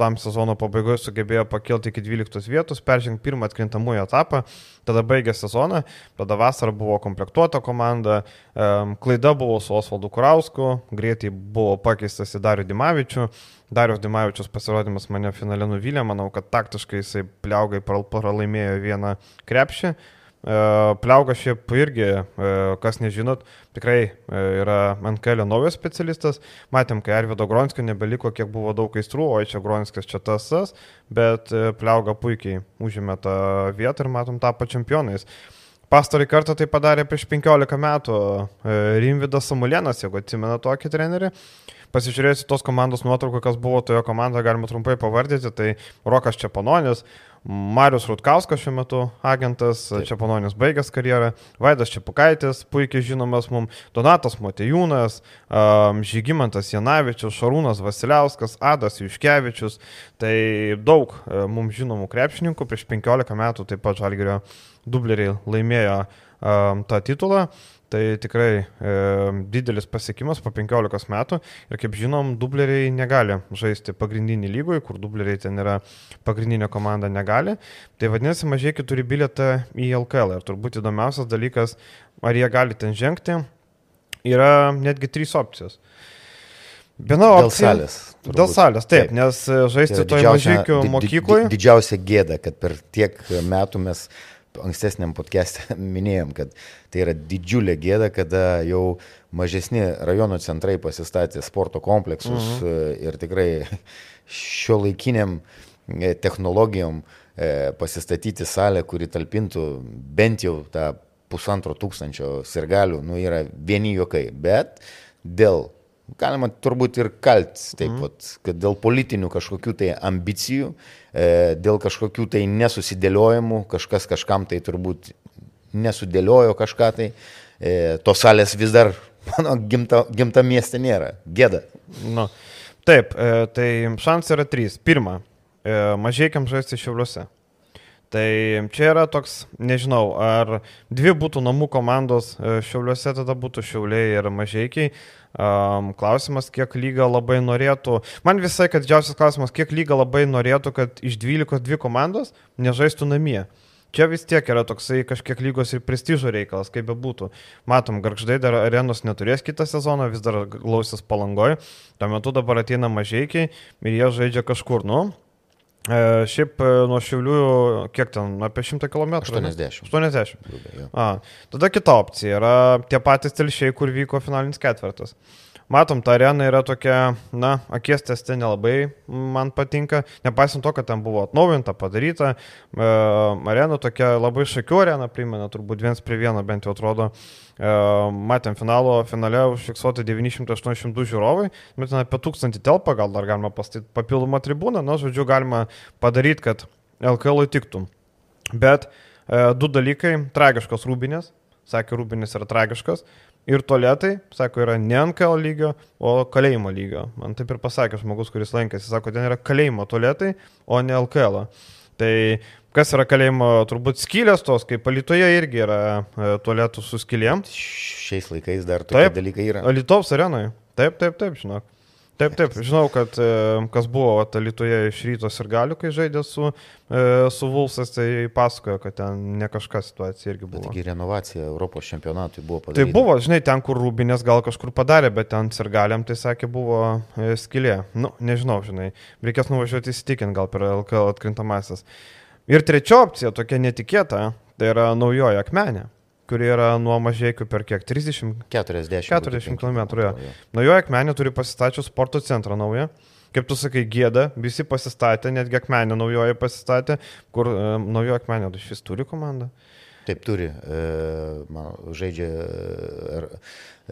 tam sezono pabaigoje sugebėjo pakilti iki 12 vietos, peržengti pirmą atkrintamųjų etapą, tada baigė sezoną, tada vasarą buvo komplektuota komanda, klaida buvo su Osvaldu Kurausku, greitai buvo pakeistas į Darių Dimavičių. Darius Dimavičius pasirodymas mane finale nuvylė, manau, kad taktiškai jisai pliaugai pralaimėjo vieną krepšį. E, Pliauga šiaip irgi, e, kas nežinot, tikrai e, yra kelio naujas specialistas. Matėm, kai Arvido Gronskio nebeliko, kiek buvo daug aistrų, o čia Gronskas čia tasas, bet Pliauga puikiai užėmė tą vietą ir matom tapo čempionais. Pastarį kartą tai padarė prieš 15 metų Rimvidas Samulienas, jeigu atsimena tokį trenerį. Pasižiūrėjusi tos komandos nuotrauką, kas buvo toje komandoje, galima trumpai pavardyti, tai Rokas Čepononis, Marius Rutkauskas šiuo metu agentas, Taip. Čiapononis baigęs karjerą, Vaidas Čiapukaitis, puikiai žinomas mums, Donatas Motejūnas, Žygimantas Janavičius, Šarūnas Vasiliauskas, Adas Juškevičius, tai daug uh, mums žinomų krepšininkų, prieš 15 metų taip pat Žalgerio dubleriai laimėjo tą titulą. Tai tikrai e, didelis pasiekimas po 15 metų ir kaip žinom, dubleriai negali žaisti pagrindinį lygoj, kur dubleriai ten yra pagrindinė komanda negali. Tai vadinasi, mažai turi bilietą į LKL ir turbūt įdomiausias dalykas, ar jie gali ten žengti, yra netgi trys opcijos. Viena opcija. Dėl salės. Turbūt. Dėl salės, taip, taip. nes žaisti toje mažykių mokykloje. Didžiausia gėda, kad per tiek metų mes ankstesniam podcast'e minėjom, kad tai yra didžiulė gėda, kada jau mažesni rajono centrai pasistatė sporto kompleksus mhm. ir tikrai šio laikiniam e, technologijom e, pasistatyti salę, kuri talpintų bent jau tą pusantro tūkstančio sirgalių, nu yra vieni juokai, bet dėl galima turbūt ir kaltis, taip mm. pat, kad dėl politinių kažkokių tai ambicijų E, dėl kažkokių tai nesusidėliojimų, kažkas kažkam tai turbūt nesudėliojo kažką tai, e, tos salės vis dar mano gimta, gimta mieste nėra. Gėda. Nu, taip, e, tai šansai yra trys. Pirma, mažiekiam žaisti šiauliuose. Tai čia yra toks, nežinau, ar dvi būtų namų komandos šiauliuose, tada būtų šiauliai ir mažiekiai. Um, klausimas, kiek lyga labai norėtų. Man visai, kad didžiausias klausimas, kiek lyga labai norėtų, kad iš 12 dvi komandos nežaistų namie. Čia vis tiek yra toksai kažkiek lygos ir prestižo reikalas, kaip be būtų. Matom, garždai dar arenos neturės kitą sezoną, vis dar glausis palangoje. Tuo metu dabar ateina mažiekiai ir jie žaidžia kažkur, nu, E, šiaip nuo Šiaulių, kiek ten, apie 100 km? 80. 80. A, tada kita opcija yra tie patys telšiai, kur vyko finalinis ketvirtas. Matom, ta arena yra tokia, na, akies teste nelabai man patinka, nepaisant to, kad ten buvo atnaujinta, padaryta. E, arena tokia labai šakių arena, primena, turbūt viens prie vieno bent jau atrodo. E, matėm finalo, finale užfiksuoti 982 žiūrovai, bet ten apie 1000 telpa, gal dar galima pastatyti papildomą tribūną, na, žodžiu, galima padaryti, kad LKL tiktų. Bet e, du dalykai - tragiškos rūbinės, sakė, rūbinės yra tragiškas. Ir tualetai, sako, yra ne NKL lygio, o kalėjimo lygio. Man taip ir pasakė žmogus, kuris lankėsi, sako, ten yra kalėjimo tualetai, o ne LKL. Tai kas yra kalėjimo, turbūt skylės tos, kaip Alitoje irgi yra e, tualetų su skylėm. Šiais laikais dar tokie Taip. dalykai yra. Lietuvos arenoje. Taip, taip, taip, žinok. Taip, taip, žinau, kad e, kas buvo Lietuvoje iš rytos ir galių, kai žaidė su, e, su Vulsas, tai pasakojo, kad ten ne kažkas situacija irgi buvo. Taigi renovacija Europos čempionatui buvo padaryta. Tai buvo, žinai, ten, kur Rūbinės gal kažkur padarė, bet ten sirgaliam, tai sakė, buvo e, skilė. Nu, nežinau, žinai, reikės nuvažiuoti įsitikinti gal per LKL atkrintamasis. Ir trečia opcija, tokia netikėta, tai yra naujoji akmenė, kuri yra nuo mažiekių per kiek? 30 40, 40 km. Jo. Naujoji akmenė turi pasistačius sporto centrą naują. Kaip tu sakai, gėda, visi pasistatė, netgi akmenė naujoji pasistatė, kur e, naujoji akmenė iš vis turi komandą. Taip turi, e, man, žaidžia e,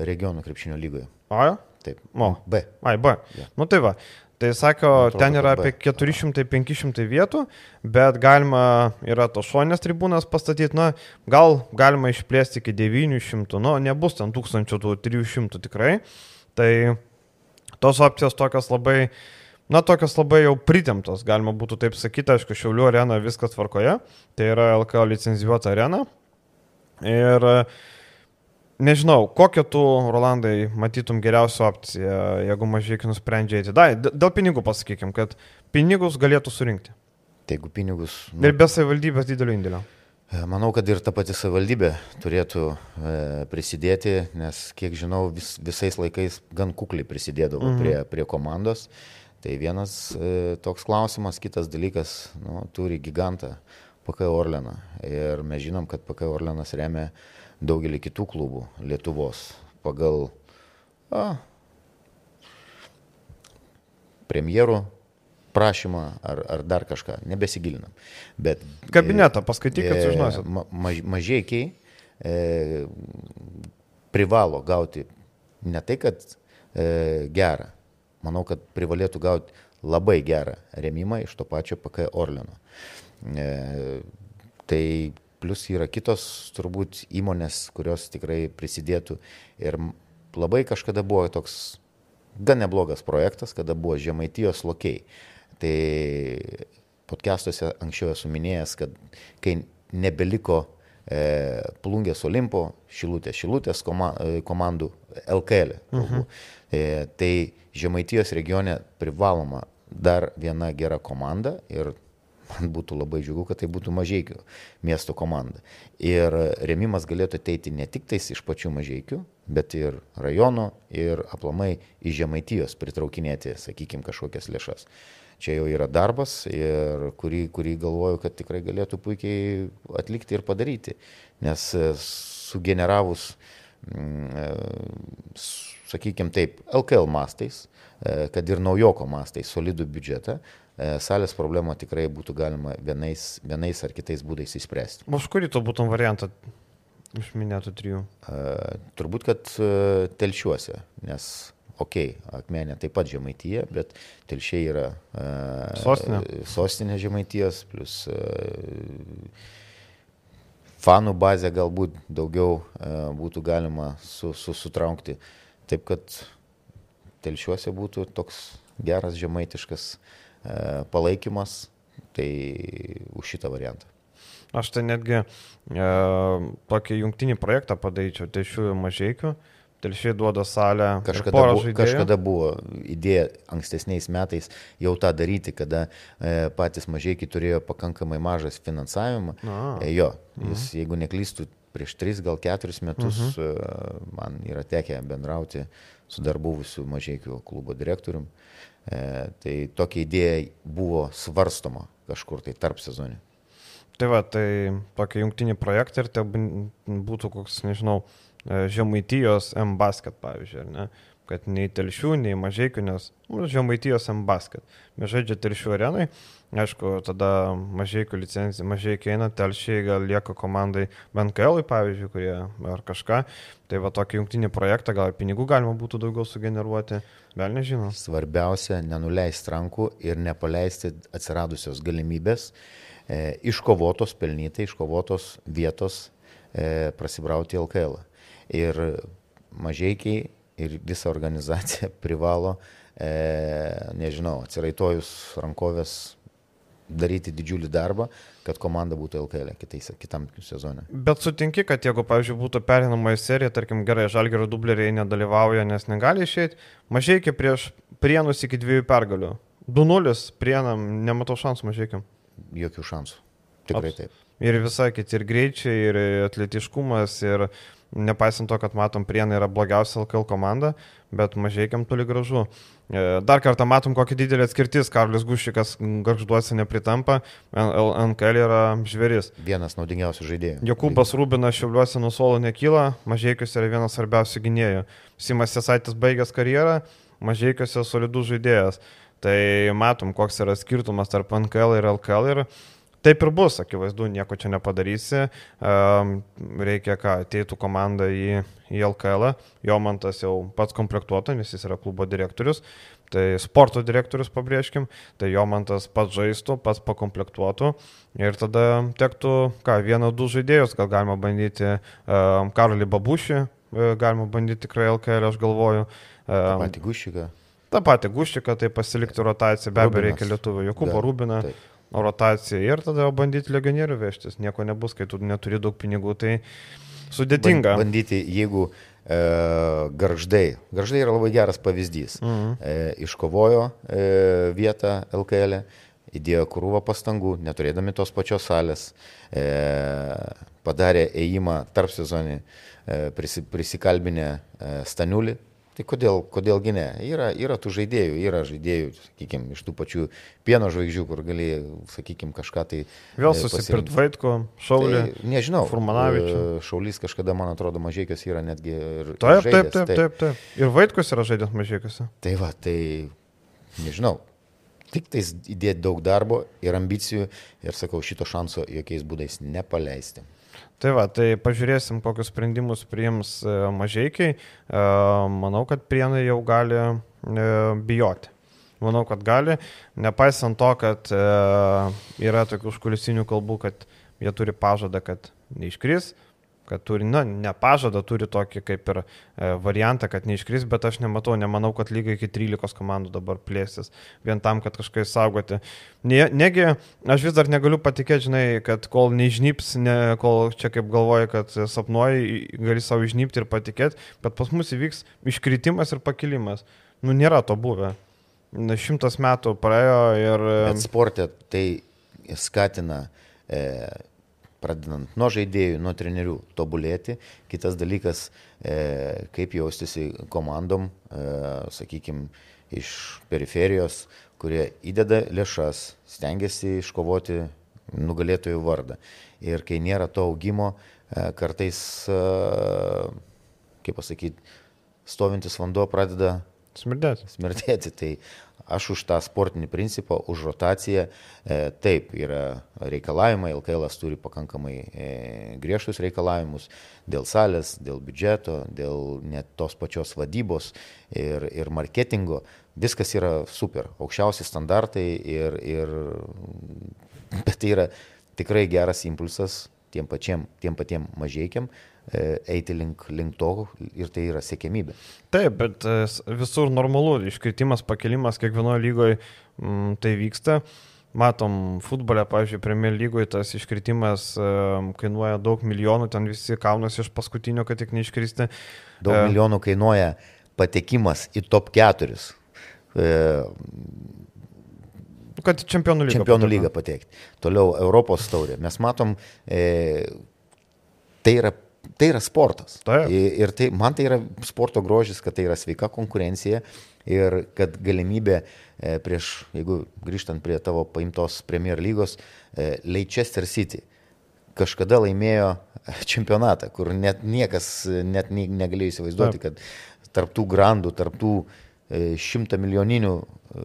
regionų krepšinio lygoje. Jo? Taip. O. B. Ai, B. Jo. Nu tai va. Tai sako, atrodo, ten yra apie 400-500 vietų, bet galima yra tos šonės tribūnas pastatyti, na, gal galima išplėsti iki 900, nu, nebus ten 1300 tikrai. Tai tos opcijos tokios labai, na, tokios labai jau pritemtos, galima būtų taip sakyti, aišku, Šiaulių arena viskas tvarkoje, tai yra LKL licenzijuota arena. Ir e, nežinau, kokią tu, Rolandai, matytum geriausią opciją, jeigu mažai nusprendžia eiti. Dai, d- dėl pinigų pasakykim, kad pinigus galėtų surinkti. Tai jeigu pinigus. Ir be savivaldybės didelio indėlio. E, Manau, kad ir ta pati savivaldybė turėtų e, prisidėti, nes, kiek žinau, vis, visais laikais gan kukliai prisidėdavo mhm. prie, prie komandos. Tai vienas e, toks klausimas, kitas dalykas, nu, turi gigantą PK Orleną. Ir mes žinom, kad PK Orlenas remia daugelį kitų klubų Lietuvos pagal a, premjerų prašymą ar, ar dar kažką, nebesigilinam. Bet Kabinetą paskaityk, kad e, sužinosit. ma- maž, mažiekiai e, privalo gauti ne tai, kad e, gerą, manau, kad privalėtų gauti labai gerą remimą iš to pačio PK Orleno. E, tai plus yra kitos turbūt įmonės, kurios tikrai prisidėtų ir labai kažkada buvo toks gan neblogas projektas, kada buvo Žemaitijos lokiai. Tai podcastuose anksčiau esu minėjęs, kad kai nebeliko e, plungės Olimpo, šilutės, šilutės koma, e, komandų LKL, kalbu, e, tai Žemaitijos regione privaloma dar viena gera komanda ir man būtų labai džiugu, kad tai būtų mažiekių miesto komanda. Ir remimas galėtų ateiti ne tik tais iš pačių mažiekių, bet ir rajono ir aplamai iš Žemaitijos pritraukinėti, sakykime, kažkokias lėšas. Čia jau yra darbas, ir kurį, kurį galvoju, kad tikrai galėtų puikiai atlikti ir padaryti. Nes e, sugeneravus, sakykime taip, LKL mastais, e, kad ir naujoko mastais, solidų biudžetą, e, salės problemą tikrai būtų galima vienais, vienais ar kitais būdais įspręsti. Už kurį tu būtum variantą iš minėtų trijų? E, Turbūt, kad e, telšiuose, nes, okei, okay, akmenė taip pat žemaityje, bet telšiai yra e, Sostinė. sostinė žemaitijos, plus e, fanų bazę galbūt daugiau e, būtų galima su, su, sutraukti. Taip kad telšiuose būtų toks geras žemaitiškas e, palaikymas, tai už šitą variantą. Aš tai netgi e, tokį jungtinį projektą padaryčiau, tai šių mažiekių, telšiai duoda salę. ir Kažkada žaidėjų. kažkada buvo idėja ankstesniais metais jau tą daryti, kada e, patys mažiekiai turėjo pakankamai mažas finansavimą. E, jo, jis, jeigu neklystų, prieš 3 gal 4 metus e, man yra tekę bendrauti su dar buvusiu mažiekių klubo direktorium. E, tai tokia idėja buvo svarstoma kažkur tai tarp sezonį. Tai va, tai tokį jungtinį projektą ir tai būtų koks, nežinau, e, Žemaitijos M-basket, pavyzdžiui, ne? Kad nei telšių, nei mažiekių, nes nu, Žemaitijos M-basket. Mes žaidžia telšių arenai, aišku, tada mažiekių licencija, mažiekiai eina, telšiai gal lieka komandai BNKL, pavyzdžiui, kurie ar kažką. Tai va, tokį jungtinį projektą, gal pinigų galima būtų daugiau sugeneruoti, vėl nežinau. Svarbiausia, nenuleisti rankų ir nepaleisti atsiradusios galimybės. e, iškovotos, pelnytai iškovotos vietos e, prasibrauti LKL. Ir mažiekiai ir visa organizacija privalo, e, nežinau, atsiraitojus rankovės daryti didžiulį darbą, kad komanda būtų LKL kitais, kitam sezonui. Bet sutinki, kad jeigu, pavyzdžiui, būtų perinamoji serija, tarkim, gerai, žalgerio dubleriai nedalyvauja, nes negali išeiti, mažai iki prieš prienus iki dviejų pergalių. 2-0 prienam, nematau šansų mažai. Jokių šansų. Tikrai Aps. taip. Ir visai kiti, ir greičiai, ir atletiškumas, ir nepaisant to, kad matom, Prienai yra blogiausia LKL komanda, bet mažiekiam toli gražu. E, dar kartą matom, kokia didelė atskirtis. Karlis Gušikas garžduosi nepritampa, NKL yra žvėris. Vienas naudingiausių žaidėjų. Jokūbas Rubinas šiauliuosi nuo suolo nekyla, mažiekiuose yra vienas svarbiausių gynėjų. Simas Sesaitis baigęs karjerą, mažiekiuose solidus žaidėjas. Tai matom, koks yra skirtumas tarp NKL ir LKL. Ir Taip ir bus, akivaizdu, nieko čia nepadarysi. Reikia, ką ateitų komanda į, į LKL. Jo mantas jau pats komplektuota, nes jis yra klubo direktorius. Tai sporto direktorius, pabrėžkim, tai jo mantas pats žaistų, pats pakomplektuotų. Ir tada tektų, ką, vieną, du žaidėjus, gal galima bandyti Karolį Babušį, e, galima bandyti tikrai LKL, aš galvoju. Patį Gušiką. Ta pati Gušiką, tai pasilikti rotaciją, be abejo, reikia lietuvių, Jokūbo Rubiną. Taip rotaciją ir tada bandyti legionierių vežtis. Nieko nebus, kai tu neturi daug pinigų, tai sudėtinga. Bandyti, jeigu e, garždai, garždai yra labai geras pavyzdys, mhm. e, iškovojo e, vietą LKL, e, įdėjo krūvą pastangų, neturėdami tos pačios salės, e, padarė ėjimą tarp sezonį, e, prisi, prisikalbinę e, Staniulį, Tai kodėl, kodėlgi ne? Yra, yra tų žaidėjų, yra žaidėjų, sakykime, iš tų pačių pieno žvaigždžių, kur gali, sakykime, kažką tai... Vėl e, susipirkt Vaitko, Šaulį. Tai, nežinau, Furmanavičių. E, Šaulys kažkada, man atrodo, mažiekios yra netgi ir... Taip, žaidės, taip, taip, taip, taip. Ir Vaitkus yra žaidęs mažiekiuose. Tai va, tai nežinau. Tik tais įdėti daug darbo ir ambicijų ir sakau, šito šanso jokiais būdais nepaleisti. Tai va, tai pažiūrėsim, kokius sprendimus priims e, mažiekiai. E, manau, kad prienai jau gali e, bijoti. Manau, kad gali, nepaisant to, kad yra tokių užkulisinių kalbų, kad jie turi pažadą, kad neiškris, kad turi, na, ne pažadą, turi tokį kaip ir e, variantą, kad neiškris, bet aš nematau, nemanau, kad lygiai iki 13 komandų dabar plėsis, vien tam, kad kažkaip saugoti. Ne, negi, aš vis dar negaliu patikėti, žinai, kad kol neižnyps, ne, kol čia kaip galvoji, kad sapnuoji, gali savo išnypti ir patikėti, bet pas mus įvyks iškritimas ir pakilimas. Nu, nėra to buvę. Šimtas metų praėjo ir... Bet sportė tai skatina e, pradedant nuo žaidėjų, nuo trenerių tobulėti. Kitas dalykas, e, kaip jaustusi komandom, e, sakykime, iš periferijos, kurie įdeda lėšas, stengiasi iškovoti nugalėtojų vardą. Ir kai nėra to augimo, e, kartais, e, kaip pasakyti, stovintis vanduo pradeda smirdėti. smirdėti. Tai Aš už tą sportinį principą, už rotaciją. E, taip, yra reikalavimai, LKL turi pakankamai e, griežtus reikalavimus dėl salės, dėl biudžeto, dėl net tos pačios vadybos ir, ir marketingo. Viskas yra super, aukščiausi standartai ir, ir bet tai yra tikrai geras impulsas tiem, pačiem, tiem patiem mažiekiam E, eiti link, link to ir tai yra siekėmybė. Taip, bet e, visur normalu, iškritimas, pakelimas kiekvienoje lygoje m, mm, tai vyksta. Matom, futbole, pavyzdžiui, Premier lygoje tas iškritimas e, kainuoja daug milijonų, ten visi kaunasi iš paskutinio, kad tik neiškristi. Daug e, milijonų kainuoja patekimas į top 4. E, kad čempionų lygą. Čempionų lygą patekti. Toliau Europos taurė. Mes matom, e, tai yra tai yra sportas. Taip. Ir tai, man tai yra sporto grožis, kad tai yra sveika konkurencija ir kad galimybė e, prieš, jeigu grįžtant prie tavo paimtos Premier lygos, e, Leicester City kažkada laimėjo čempionatą, kur net niekas net negalėjo įsivaizduoti, Taip. kad tarptų grandų, tarptų e, šimta milijoninių,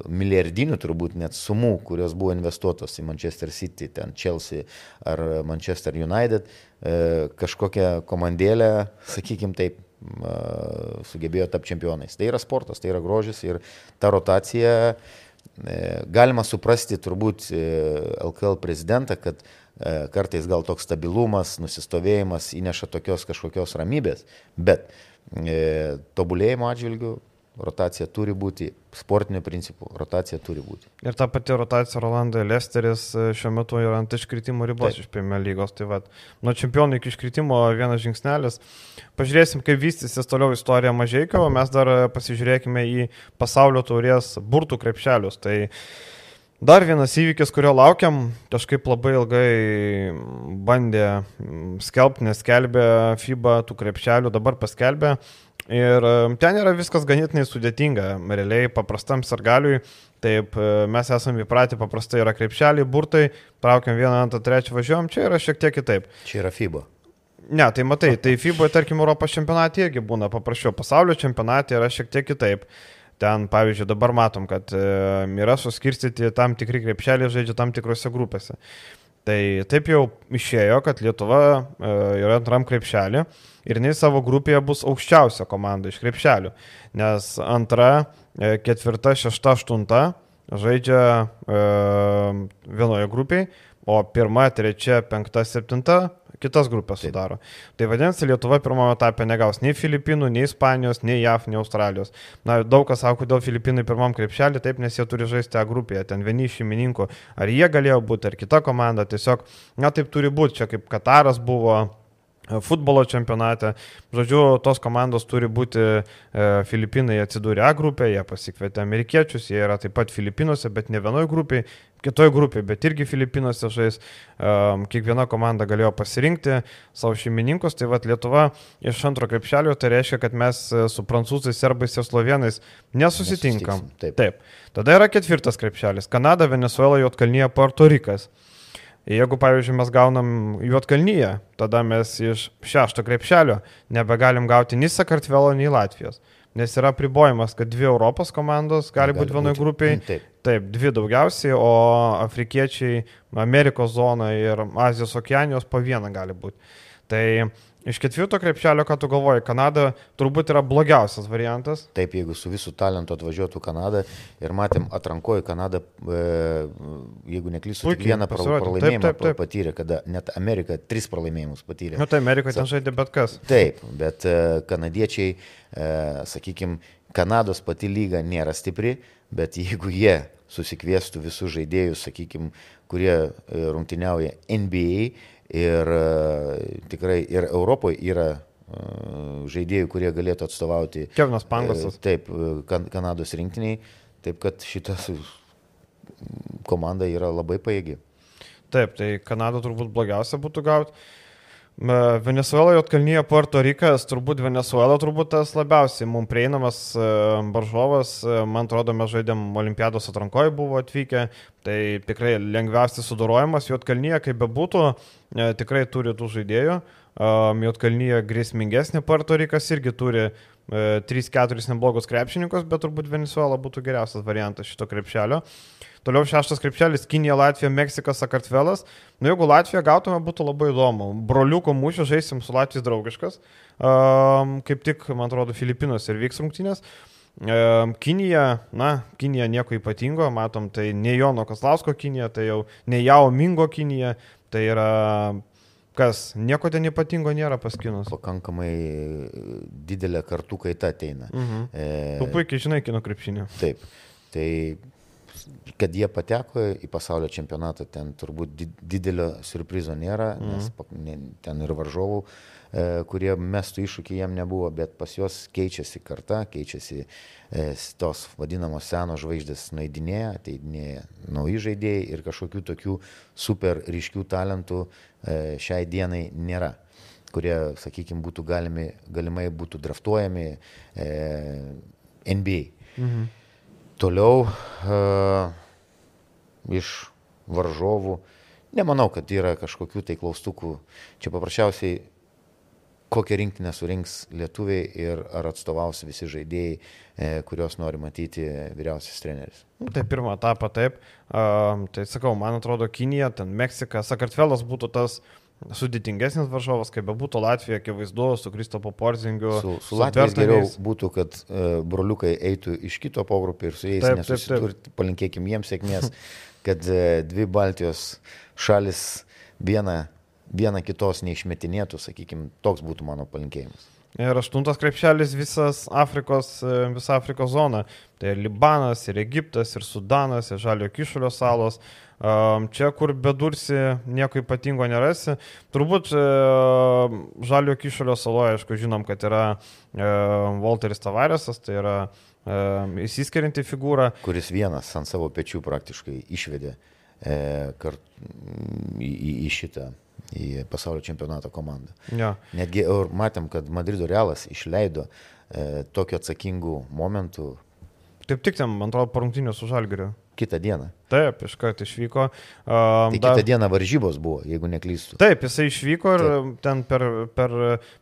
milijardinių turbūt net sumų, kurios buvo investuotos į Manchester City, ten Chelsea ar Manchester United, E, kažkokią komandėlę, sakykim taip, sugebėjo tapti čempionais. Tai yra sportas, tai yra grožis ir ta rotacija galima suprasti turbūt LKL prezidentą, kad kartais gal toks stabilumas, nusistovėjimas įneša tokios kažkokios ramybės, bet tobulėjimo atžvilgių rotacija turi būti, sportinių principų rotacija turi būti. Ir ta pati rotacija Rolandai Lesteris e, šiuo metu yra ant iškritimo ribos Taip. iš Premier lygos. Tai vad, nuo čempionų iki iškritimo vienas žingsnelis. Pažiūrėsim, kaip vystysis toliau istorija Mažieikovo, mes dar pasižiūrėkime į pasaulio taurės burtų krepšelius. Tai Dar vienas įvykis, kurio laukiam, kažkaip labai ilgai bandė skelbti, neskelbė FIBA tų krepšelių, dabar paskelbė. Ir ten yra viskas ganėtinai sudėtinga, realiai paprastam sargaliui. Taip, e, mes esame įpratę, paprastai yra krepšeliai, burtai, traukiam vieną, antrą, trečią, važiuojam, čia yra šiek tiek kitaip. Čia yra FIBA. Ne, tai matai, tai FIBA, tarkim, Europos čempionatė irgi būna paprasčiau, pasaulio čempionatė yra šiek tiek kitaip. Ten, pavyzdžiui, dabar matom, kad e, yra suskirstyti tam tikri krepšeliai žaidžia tam tikrose grupėse. Tai taip jau išėjo, kad Lietuva e, yra antram krepšelį ir jinai savo grupėje bus aukščiausia komanda iš krepšelių, nes antra, e, ketvirta, šešta, aštunta žaidžia e, vienoje grupėje, o pirma, trečia, penkta, septinta kitas grupės Taip. sudaro. Tai vadinasi, Lietuva pirmame etape negaus nei Filipinų, nei Ispanijos, nei JAV, nei Australijos. Na, daug kas sako, kodėl Filipinai pirmam krepšelį, taip, nes jie turi žaisti tą grupėje, ten vieni iš šeimininkų. Ar jie galėjo būti, ar kita komanda, tiesiog, na, taip turi būti, čia kaip Kataras buvo futbolo čempionate. Žodžiu, tos komandos turi būti, e, Filipinai atsidūrė A grupėje, jie pasikvietė amerikiečius, jie yra taip pat Filipinuose, bet ne vienoje grupėje, kitoje grupėje, bet irgi Filipinuose žais. E, kiekviena komanda galėjo pasirinkti savo šeimininkus, tai vad Lietuva iš antro krepšelio, tai reiškia, kad mes su prancūzais, serbais ir slovenais nesusitinkam. Taip. taip. Tada yra ketvirtas krepšelis - Kanada, Venezuela, Jotkalnyje, Puerto Rikas. Jeigu, pavyzdžiui, mes gaunam Juotkalnyje, tada mes iš šešto krepšelio nebegalim gauti nei Sakartvelo, nei Latvijos. Nes yra pribojimas, kad dvi Europos komandos gali, gali būti vienoje grupėje. Taip. Taip, dvi daugiausiai, o afrikiečiai, Amerikos zona ir Azijos okeanijos po vieną gali būti. Tai Iš ketvirto krepšelio, ką tu galvoji, Kanada turbūt yra blogiausias variantas. Taip, jeigu su visų talentu atvažiuotų Kanada ir matėm atrankoju Kanadą, e, jeigu neklysiu, tik vieną pralaimėjimą taip, taip, taip. patyrė, kada net Amerika tris pralaimėjimus patyrė. Na, nu, tai Amerikoje ten žaidė bet kas. Taip, bet e, kanadiečiai, e, sakykime, Kanados pati lyga nėra stipri, bet jeigu jie susikviestų visus žaidėjus, sakykime, kurie rungtyniauja NBA, Ir e, tikrai ir Europoje yra e, žaidėjų, kurie galėtų atstovauti. Kevinas Pangosas. E, taip, kan Kanados rinktiniai. Taip kad šitas komanda yra labai paėgi. Taip, tai Kanada turbūt blogiausia būtų gauti. Venezuela, Jotkalnyje, Puerto Rikas, turbūt Venezuela turbūt tas labiausiai mums prieinamas varžovas. Man atrodo, mes žaidėm Olimpiados atrankoje buvo atvykę, tai tikrai lengviausias sudorojimas. Jotkalnyje, kaip bebūtų, tikrai turi tų žaidėjų. Jotkalnyje grėsmingesnė, Puerto Rikas irgi turi 3-4 neblogus krepšininkus, bet turbūt Venezuela būtų geriausias variantas šito krepšelio. Toliau šeštas krepšelis - Kinija, Latvija, Meksika, Sakartvelas. Nu, jeigu Latviją gautume, būtų labai įdomu. Broliuko mūšio žaisim su Latvijos draugiškas. Um, kaip tik, man atrodo, Filipinos ir vyks rungtynės. Um, Kinija, na, Kinija nieko ypatingo, matom, tai ne Jono Kaslausko Kinija, tai jau ne Jao Mingo Kinija, tai yra kas, nieko ten ypatingo nėra pas kinus. Pakankamai didelė kartų kaita ateina. Mhm. E... Tu puikiai žinai kino krepšinį. Taip. Tai kad jie pateko į pasaulio čempionatą, ten turbūt didelio surprizo nėra, mm. nes ten ir varžovų, e, kurie mestų iššūkį jiem nebuvo, bet pas juos keičiasi karta, keičiasi e, tos vadinamos senos žvaigždės naidinėja, ateidinėja nauji žaidėjai ir kažkokių tokių super ryškių talentų e, šiai dienai nėra kurie, sakykime, būtų galimi, galimai būtų draftuojami e, NBA. Mhm. Toliau uh, iš varžovų, nemanau, kad yra kažkokių tai klaustukų. Čia paprasčiausiai kokią rinktinę surinks lietuviai ir ar atstovaus visi žaidėjai, e, kuriuos nori matyti vyriausias treneris. Nu, tai pirmą etapą taip. Uh, tai sakau, man atrodo, Kinija, ten Meksika, Sakartvelas būtų tas sudėtingesnis varžovas, kaip bebūtų Latvija, akivaizdu, su Kristopo Porzingiu. Su, su Latvijos geriau būtų, kad uh, broliukai eitų iš kito pogrupio ir su jais nesusidurti. Palinkėkim jiems sėkmės, kad uh, dvi Baltijos šalis vieną, vieną kitos neišmetinėtų, sakykime, toks būtų mano palinkėjimas. Ir aštuntas krepšelis visas Afrikos, e, visa Afrikos zona. Tai ir Libanas, ir Egiptas, ir Sudanas, ir Žalio Kišulio salos. Čia, kur bedursi, nieko ypatingo nerasi. Turbūt e, Žalio Kišulio saloje, aišku, žinom, kad yra Walteris e, Tavaresas, tai yra įsiskirianti figūra. Kuris vienas ant savo pečių praktiškai išvedė į, šitą į pasaulio čempionato komandą. Ja. Netgi matėm, kad Madrido Realas išleido e, tokiu atsakingų momentų. Taip tik ten, man atrodo, parungtinių su Žalgiriu. Kitą dieną. Taip, iškart išvyko. Um, tai kitą dar... dieną varžybos buvo, jeigu neklystu. Taip, jisai išvyko ir Taip. ten per, per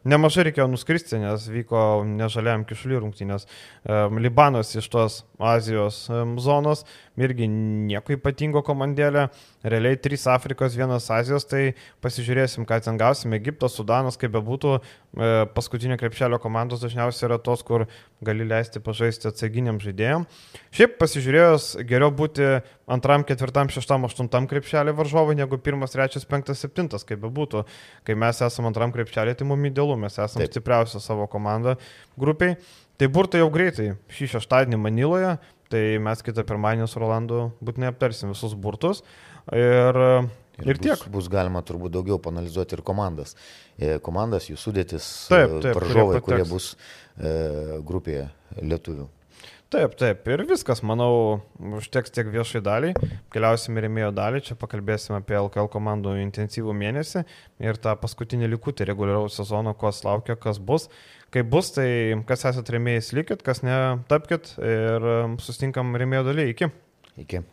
nemažai reikėjo nuskristi, nes vyko nežaliam kišulių rungtynės. Um, Libanas iš tos Azijos um, zonos, irgi nieko ypatingo komandėlė. Realiai trys Afrikos, vienas Azijos, tai pasižiūrėsim, ką ten gausim. Egiptas, Sudanas, kaip bebūtų, e, paskutinio krepšelio komandos dažniausiai yra tos, kur gali leisti pažaisti atseginiam žaidėjim. Šiaip pasižiūrėjus, geriau būti antram, ketvirtam, šeštam, aštuntam krepšelį varžovui negu pirmas, trečias, penktas, septintas, kaip bebūtų. Kai mes esame antram krepšelį, tai mums idealu, mes esame Taip. stipriausia savo komanda grupiai. Tai burtai jau greitai, šį šeštadienį Maniloje, tai mes kitą pirmadienį su Rolandu būtinai aptarsim visus burtus. Ir Ir, ir bus, tiek. Bus galima turbūt daugiau panalizuoti ir komandas. E, komandas, jų sudėtis, taip, taip, varžovai, kurie, kurie bus e, grupėje lietuvių. Taip, taip, ir viskas, manau, užteks tiek viešai daliai. Keliausime rėmėjo dalį, čia pakalbėsime apie LKL komandų intensyvų mėnesį ir tą paskutinį likutį reguliaraus sezono, kas laukia, kas bus. Kai bus, tai kas esate rėmėjais likit, kas ne, tapkit ir susitinkam rėmėjo dalyje. Iki. Iki.